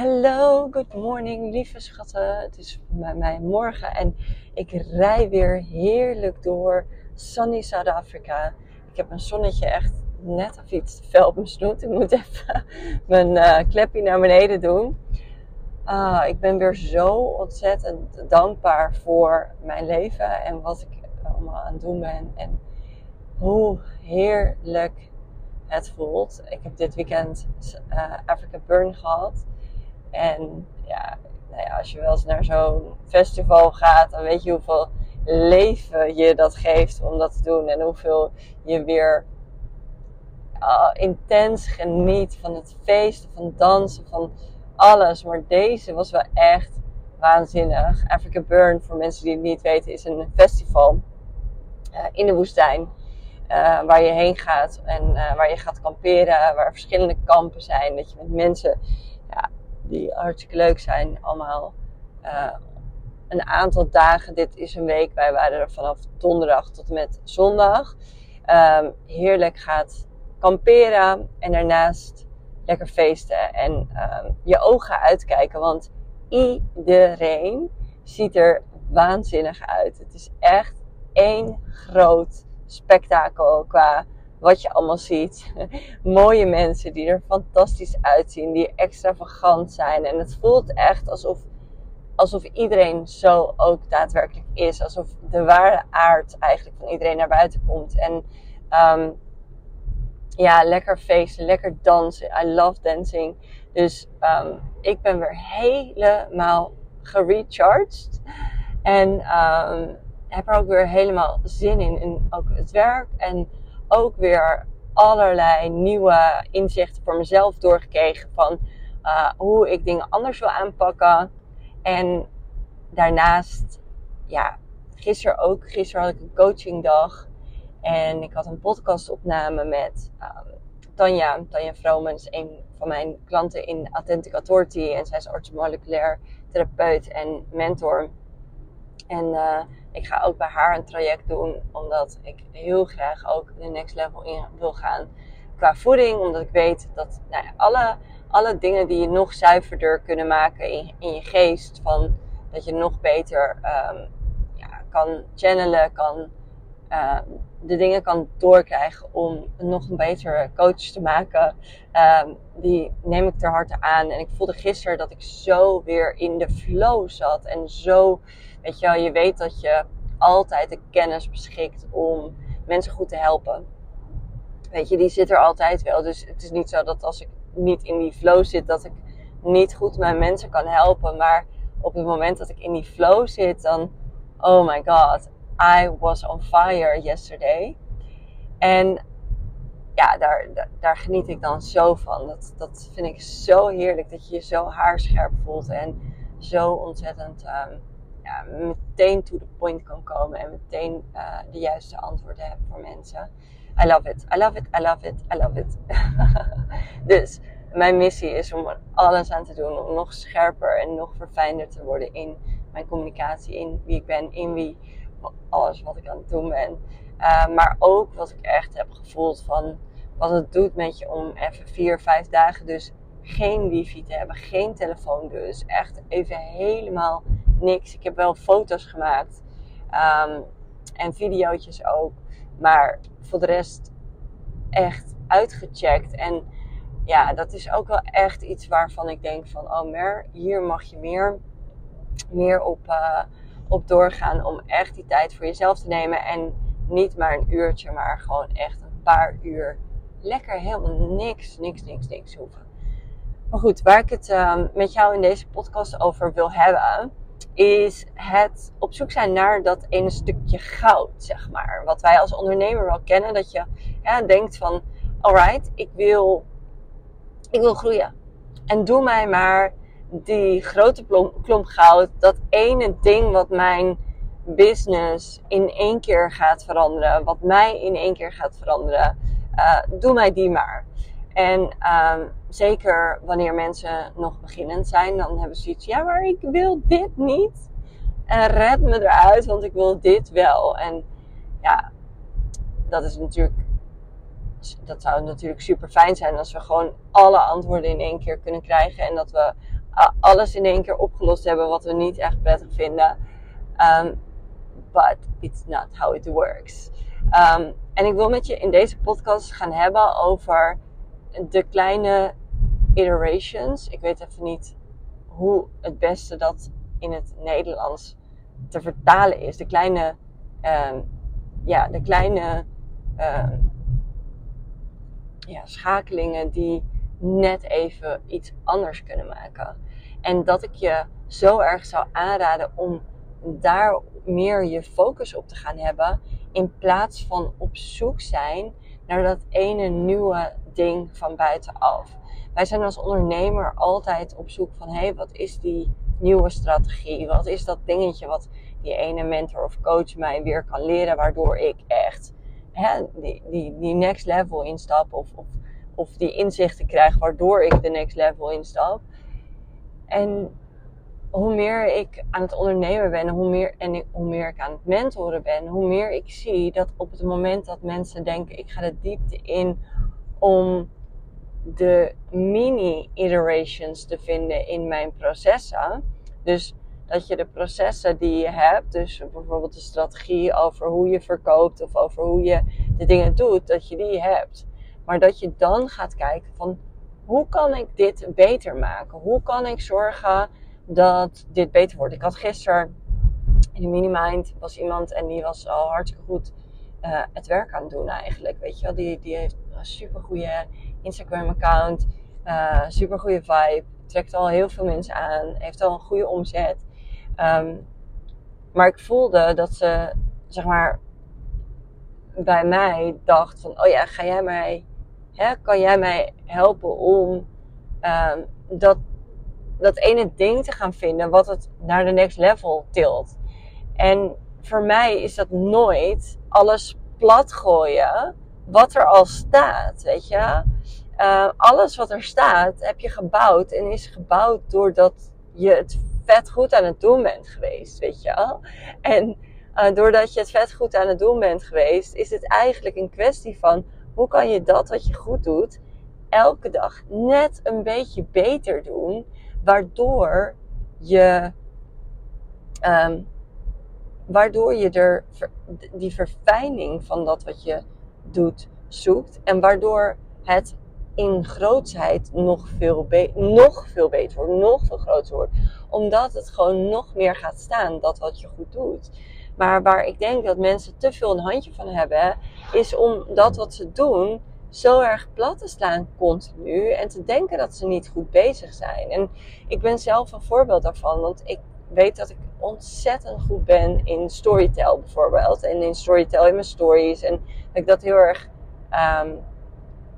Hallo, good morning, lieve schatten. Het is bij mij morgen en ik rij weer heerlijk door sunny South Africa. Ik heb een zonnetje echt net of iets fel op mijn snoet. Ik moet even mijn uh, klepje naar beneden doen. Ah, ik ben weer zo ontzettend dankbaar voor mijn leven en wat ik allemaal aan het doen ben. En hoe heerlijk het voelt. Ik heb dit weekend uh, Africa Burn gehad. En ja, nou ja, als je wel eens naar zo'n festival gaat, dan weet je hoeveel leven je dat geeft om dat te doen. En hoeveel je weer uh, intens geniet van het feesten, van dansen, van alles. Maar deze was wel echt waanzinnig. Africa Burn, voor mensen die het niet weten, is een festival uh, in de woestijn. Uh, waar je heen gaat en waar je gaat kamperen, waar verschillende kampen zijn. Dat je met mensen ja, die hartstikke leuk zijn. Allemaal uh, een aantal dagen. Dit is een week. Wij waren er vanaf donderdag tot en met zondag. Um, heerlijk gaat kamperen en daarnaast lekker feesten en um, je ogen uitkijken. Want iedereen ziet er waanzinnig uit. Het is echt één groot spektakel qua wat je allemaal ziet. Mooie mensen die er fantastisch uitzien, die extravagant zijn. En het voelt echt alsof, alsof iedereen zo ook daadwerkelijk is. Alsof de ware aard eigenlijk van iedereen naar buiten komt. En um, ja, lekker feesten, lekker dansen. I love dancing. Dus um, ik ben weer helemaal gerecharged. En um, heb er ook weer helemaal zin in. In ook het werk en ook weer allerlei nieuwe inzichten voor mezelf doorgekregen van uh, hoe ik dingen anders wil aanpakken. En daarnaast, ja, gisteren ook, gisteren had ik een coachingdag. En ik had een podcastopname met um, Tanja. Tanja Vroomen is een van mijn klanten in Authentic Authority. En zij is orthomoleculair therapeut en mentor. En uh, ik ga ook bij haar een traject doen, omdat ik heel graag ook de next level in wil gaan qua voeding. Omdat ik weet dat nou ja, alle, alle dingen die je nog zuiverder kunnen maken in, in je geest, van dat je nog beter um, ja, kan channelen, kan uh, de dingen kan doorkrijgen om nog een betere coach te maken. Um, die neem ik ter harte aan. En ik voelde gisteren dat ik zo weer in de flow zat. En zo, weet je wel, je weet dat je altijd de kennis beschikt om mensen goed te helpen. Weet je, die zit er altijd wel. Dus het is niet zo dat als ik niet in die flow zit, dat ik niet goed mijn mensen kan helpen. Maar op het moment dat ik in die flow zit, dan, oh my god, I was on fire yesterday. En ja, daar, daar, geniet ik dan zo van. Dat, dat vind ik zo heerlijk. Dat je je zo haarscherp voelt. En zo ontzettend um, ja, meteen to the point kan komen. En meteen uh, de juiste antwoorden hebt voor mensen. I love it. I love it. I love it. I love it. dus mijn missie is om er alles aan te doen. Om nog scherper en nog verfijnder te worden in mijn communicatie. In wie ik ben. In wie alles wat ik aan het doen ben. Uh, maar ook wat ik echt heb gevoeld van wat het doet met je om even vier, vijf dagen dus geen wifi te hebben, geen telefoon dus. Echt even helemaal niks. Ik heb wel foto's gemaakt um, en video's ook. Maar voor de rest echt uitgecheckt. En ja, dat is ook wel echt iets waarvan ik denk van, oh Mer, hier mag je meer, meer op, uh, op doorgaan om echt die tijd voor jezelf te nemen. En niet maar een uurtje, maar gewoon echt een paar uur lekker helemaal niks, niks, niks, niks hoeven. Maar goed, waar ik het uh, met jou in deze podcast over wil hebben, is het op zoek zijn naar dat ene stukje goud, zeg maar. Wat wij als ondernemer wel kennen, dat je denkt van, alright, ik wil, ik wil groeien. En doe mij maar die grote klomp goud, dat ene ding wat mijn business in één keer gaat veranderen, wat mij in één keer gaat veranderen, uh, doe mij die maar. En um, zeker wanneer mensen nog beginnend zijn, dan hebben ze iets, ja, maar ik wil dit niet. En red me eruit, want ik wil dit wel. En ja, dat is natuurlijk, dat zou natuurlijk super fijn zijn als we gewoon alle antwoorden in één keer kunnen krijgen. En dat we alles in één keer opgelost hebben wat we niet echt prettig vinden. Um, but it's not how it works. Um, en ik wil met je in deze podcast gaan hebben over de kleine iterations. Ik weet even niet hoe het beste dat in het Nederlands te vertalen is. De kleine, um, ja, de kleine ja, schakelingen die net even iets anders kunnen maken. En dat ik je zo erg zou aanraden om daar meer je focus op te gaan hebben. In plaats van op zoek zijn naar dat ene nieuwe ding van buitenaf. Wij zijn als ondernemer altijd op zoek van hé, hey, wat is die nieuwe strategie? Wat is dat dingetje wat die ene mentor of coach mij weer kan leren, waardoor ik echt hè, die, die, die next level instap of, of, of die inzichten krijg, waardoor ik de next level instap. En hoe meer ik aan het ondernemen ben, hoe meer, en hoe meer ik aan het mentoren ben, hoe meer ik zie dat op het moment dat mensen denken, ik ga de diepte in om de mini-iterations te vinden in mijn processen. Dus dat je de processen die je hebt, dus bijvoorbeeld de strategie over hoe je verkoopt of over hoe je de dingen doet, dat je die hebt. Maar dat je dan gaat kijken van hoe kan ik dit beter maken? Hoe kan ik zorgen dat dit beter wordt? Ik had gisteren in de Minimind was iemand en die was al hartstikke goed uh, het werk aan het doen eigenlijk. Weet je wel, die, die heeft een super goede Instagram account, uh, super goede vibe, trekt al heel veel mensen aan, heeft al een goede omzet. Um, maar ik voelde dat ze, zeg maar, bij mij dacht van, oh ja, ga jij mij, hè, kan jij mij helpen om um, dat, dat ene ding te gaan vinden wat het naar de next level tilt. En voor mij is dat nooit alles plat gooien wat er al staat, weet je. Uh, alles wat er staat heb je gebouwd en is gebouwd doordat je het vet goed aan het doen bent geweest, weet je wel. En uh, doordat je het vet goed aan het doen bent geweest, is het eigenlijk een kwestie van hoe kan je dat wat je goed doet, elke dag net een beetje beter doen, waardoor je, um, waardoor je er die verfijning van dat wat je doet zoekt en waardoor het in grootsheid nog veel, nog veel beter wordt, nog veel groter wordt. Omdat het gewoon nog meer gaat staan, dat wat je goed doet. Maar waar ik denk dat mensen te veel een handje van hebben, is om dat wat ze doen zo erg plat te slaan continu en te denken dat ze niet goed bezig zijn. En ik ben zelf een voorbeeld daarvan, want ik weet dat ik ontzettend goed ben in storytell bijvoorbeeld. En in storytell in mijn stories. En dat ik dat heel erg um,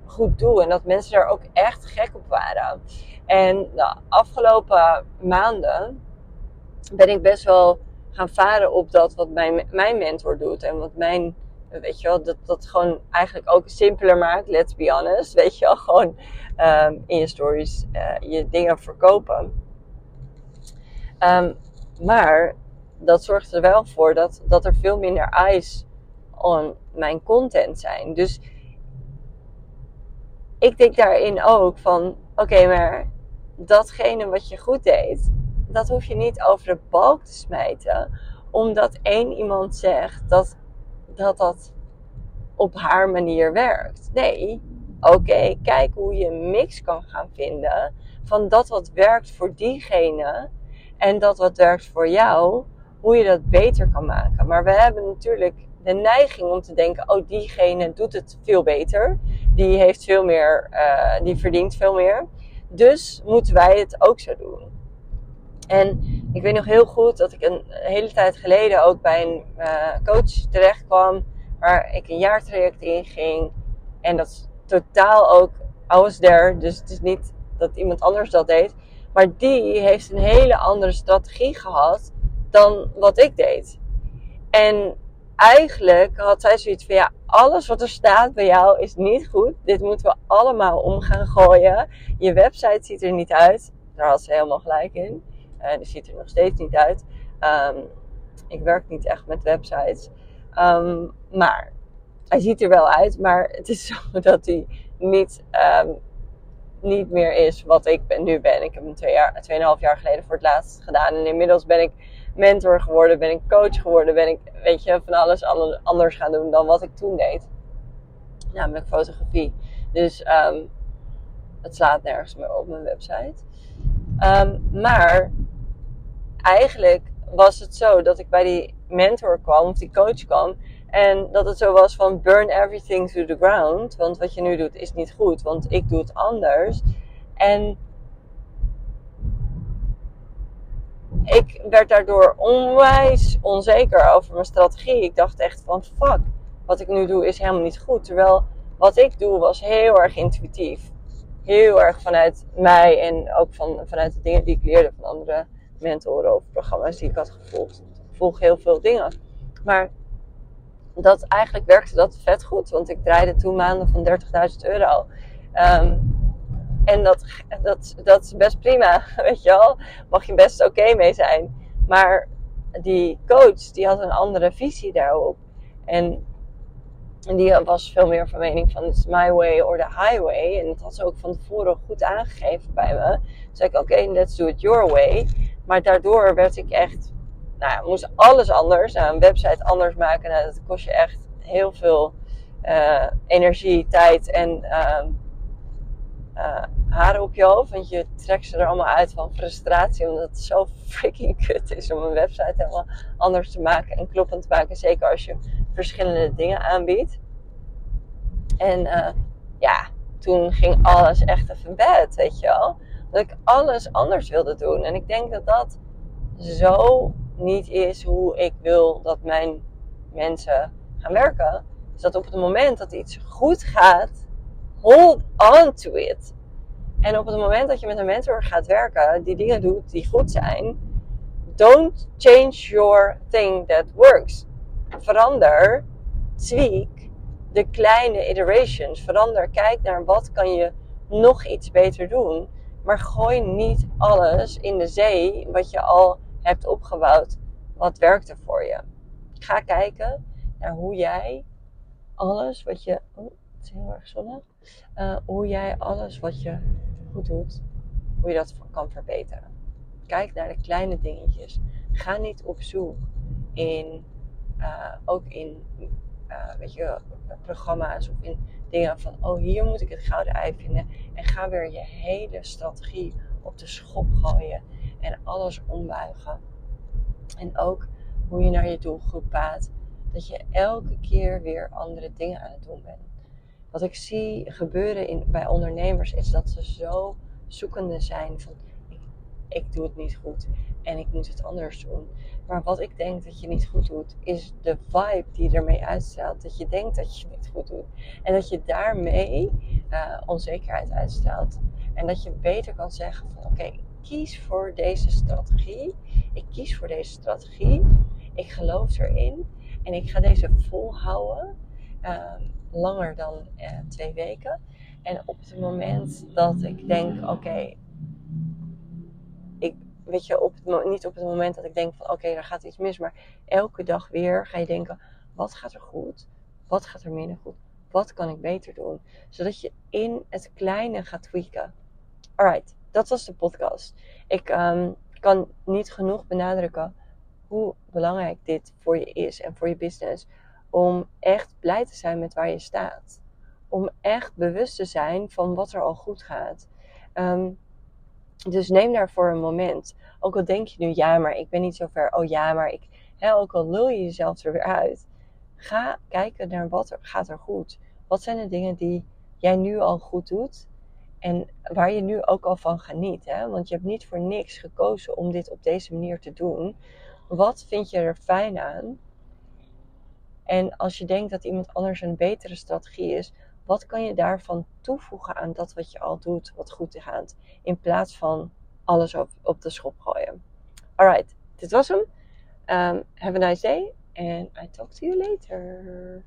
goed doe. En dat mensen daar ook echt gek op waren. En de afgelopen maanden ben ik best wel gaan varen op dat wat mijn, mijn mentor doet. En wat mijn, weet je wel, dat dat gewoon eigenlijk ook simpeler maakt. Let's be honest. Weet je wel, gewoon um, in je stories uh, je dingen verkopen. Um, maar dat zorgt er wel voor dat, dat er veel minder eyes on mijn content zijn. Dus ik denk daarin ook van: oké, maar datgene wat je goed deed, dat hoef je niet over de balk te smijten. Omdat één iemand zegt dat dat, dat op haar manier werkt. Nee, oké, kijk hoe je een mix kan gaan vinden van dat wat werkt voor diegene en dat wat werkt voor jou, hoe je dat beter kan maken. Maar we hebben natuurlijk de neiging om te denken: oh, diegene doet het veel beter. Die heeft veel meer, uh, die verdient veel meer. Dus moeten wij het ook zo doen. En ik weet nog heel goed dat ik een hele tijd geleden ook bij een uh, coach terecht kwam. Waar ik een jaartraject in ging. En dat is totaal ook, I was there. Dus het is niet dat iemand anders dat deed. Maar die heeft een hele andere strategie gehad dan wat ik deed. En eigenlijk had zij zoiets van ja, alles wat er staat bij jou is niet goed. Dit moeten we allemaal om gaan gooien. Je website ziet er niet uit. Daar had ze helemaal gelijk in. Uh, die ziet er nog steeds niet uit. Um, ik werk niet echt met websites. Um, maar hij ziet er wel uit. Maar het is zo dat hij niet um, niet meer is wat ik ben, nu ben. Ik heb hem twee jaar, tweeënhalf jaar geleden voor het laatst gedaan. En inmiddels ben ik mentor geworden, ben ik coach geworden, ben ik, weet je, van alles anders gaan doen dan wat ik toen deed. Namelijk fotografie. Dus het slaat nergens meer op mijn website. Maar eigenlijk was het zo dat ik bij die mentor kwam, of die coach kwam. En dat het zo was van burn everything to the ground. Want wat je nu doet is niet goed, want ik doe het anders. En ik werd daardoor onwijs onzeker over mijn strategie. Ik dacht echt van fuck, wat ik nu doe is helemaal niet goed. Terwijl wat ik doe was heel erg intuïtief. Heel erg vanuit mij en ook van, vanuit de dingen die ik leerde van andere mentoren of programma's die ik had gevolgd. Ik volg heel veel dingen. Maar dat eigenlijk werkte dat vet goed. Want ik draaide toen maanden van 30.000 euro. Um, en dat, dat, dat is best prima, weet je wel. Mag je best oké mee zijn. Maar die coach, die had een andere visie daarop. En, en die was veel meer van mening van, it's my way or the highway. En dat had ze ook van tevoren goed aangegeven bij me. Toen zei ik, oké, let's do it your way. Maar daardoor werd ik echt, nou ja, moest alles anders. Nou, een website anders maken, nou, dat kost je echt heel veel uh, energie, tijd en... Uh, haren op je hoofd. Want je trekt ze er allemaal uit van frustratie. Omdat het zo freaking kut is om een website helemaal anders te maken en kloppend te maken. Zeker als je verschillende dingen aanbiedt. En uh, ja, toen ging alles echt even bed, weet je wel. Dat ik alles anders wilde doen. En ik denk dat dat zo niet is hoe ik wil dat mijn mensen gaan werken. Dus dat op het moment dat iets goed gaat, hold on to it. En op het moment dat je met een mentor gaat werken, die dingen doet die goed zijn, don't change your thing that works. Verander, tweak de kleine iterations. Verander, kijk naar wat kan je nog iets beter doen. Maar gooi niet alles in de zee wat je al hebt opgebouwd. Wat werkt er voor je? Ga kijken naar hoe jij alles wat je. Oh, het is heel erg zonnig. Uh, hoe jij alles wat je goed doet, hoe je dat kan verbeteren. Kijk naar de kleine dingetjes. Ga niet op zoek in, uh, ook in uh, weet je, programma's of in dingen van, oh hier moet ik het gouden ei vinden. En ga weer je hele strategie op de schop gooien en alles ombuigen. En ook hoe je naar je doelgroep praat. Dat je elke keer weer andere dingen aan het doen bent wat ik zie gebeuren in, bij ondernemers is dat ze zo zoekende zijn van ik, ik doe het niet goed en ik moet het anders doen. Maar wat ik denk dat je niet goed doet, is de vibe die ermee uitstraalt. Dat je denkt dat je het niet goed doet. En dat je daarmee uh, onzekerheid uitstraalt. En dat je beter kan zeggen van oké, okay, kies voor deze strategie. Ik kies voor deze strategie. Ik geloof erin. En ik ga deze volhouden. Uh, langer dan eh, twee weken. En op het moment dat ik denk, oké, ik weet je, op het, niet op het moment dat ik denk van, oké, daar gaat iets mis, maar elke dag weer ga je denken, wat gaat er goed? Wat gaat er minder goed? Wat kan ik beter doen? Zodat je in het kleine gaat tweaken. Alright, dat was de podcast. Ik um, kan niet genoeg benadrukken hoe belangrijk dit voor je is en voor je business om echt blij te zijn met waar je staat. Om echt bewust te zijn van wat er al goed gaat. Um, dus neem daarvoor een moment. Ook al denk je nu, ja, maar ik ben niet zo ver. Oh ja, maar ik. Hè, ook al lul je jezelf er weer uit. Ga kijken naar wat er gaat er goed. Wat zijn de dingen die jij nu al goed doet? En waar je nu ook al van geniet. Hè? Want je hebt niet voor niks gekozen om dit op deze manier te doen. Wat vind je er fijn aan? En als je denkt dat iemand anders een betere strategie is, wat kan je daarvan toevoegen aan dat wat je al doet, wat goed gaat, in plaats van alles op, op de schop gooien. Alright, dit was hem. Um, have a nice day and I talk to you later.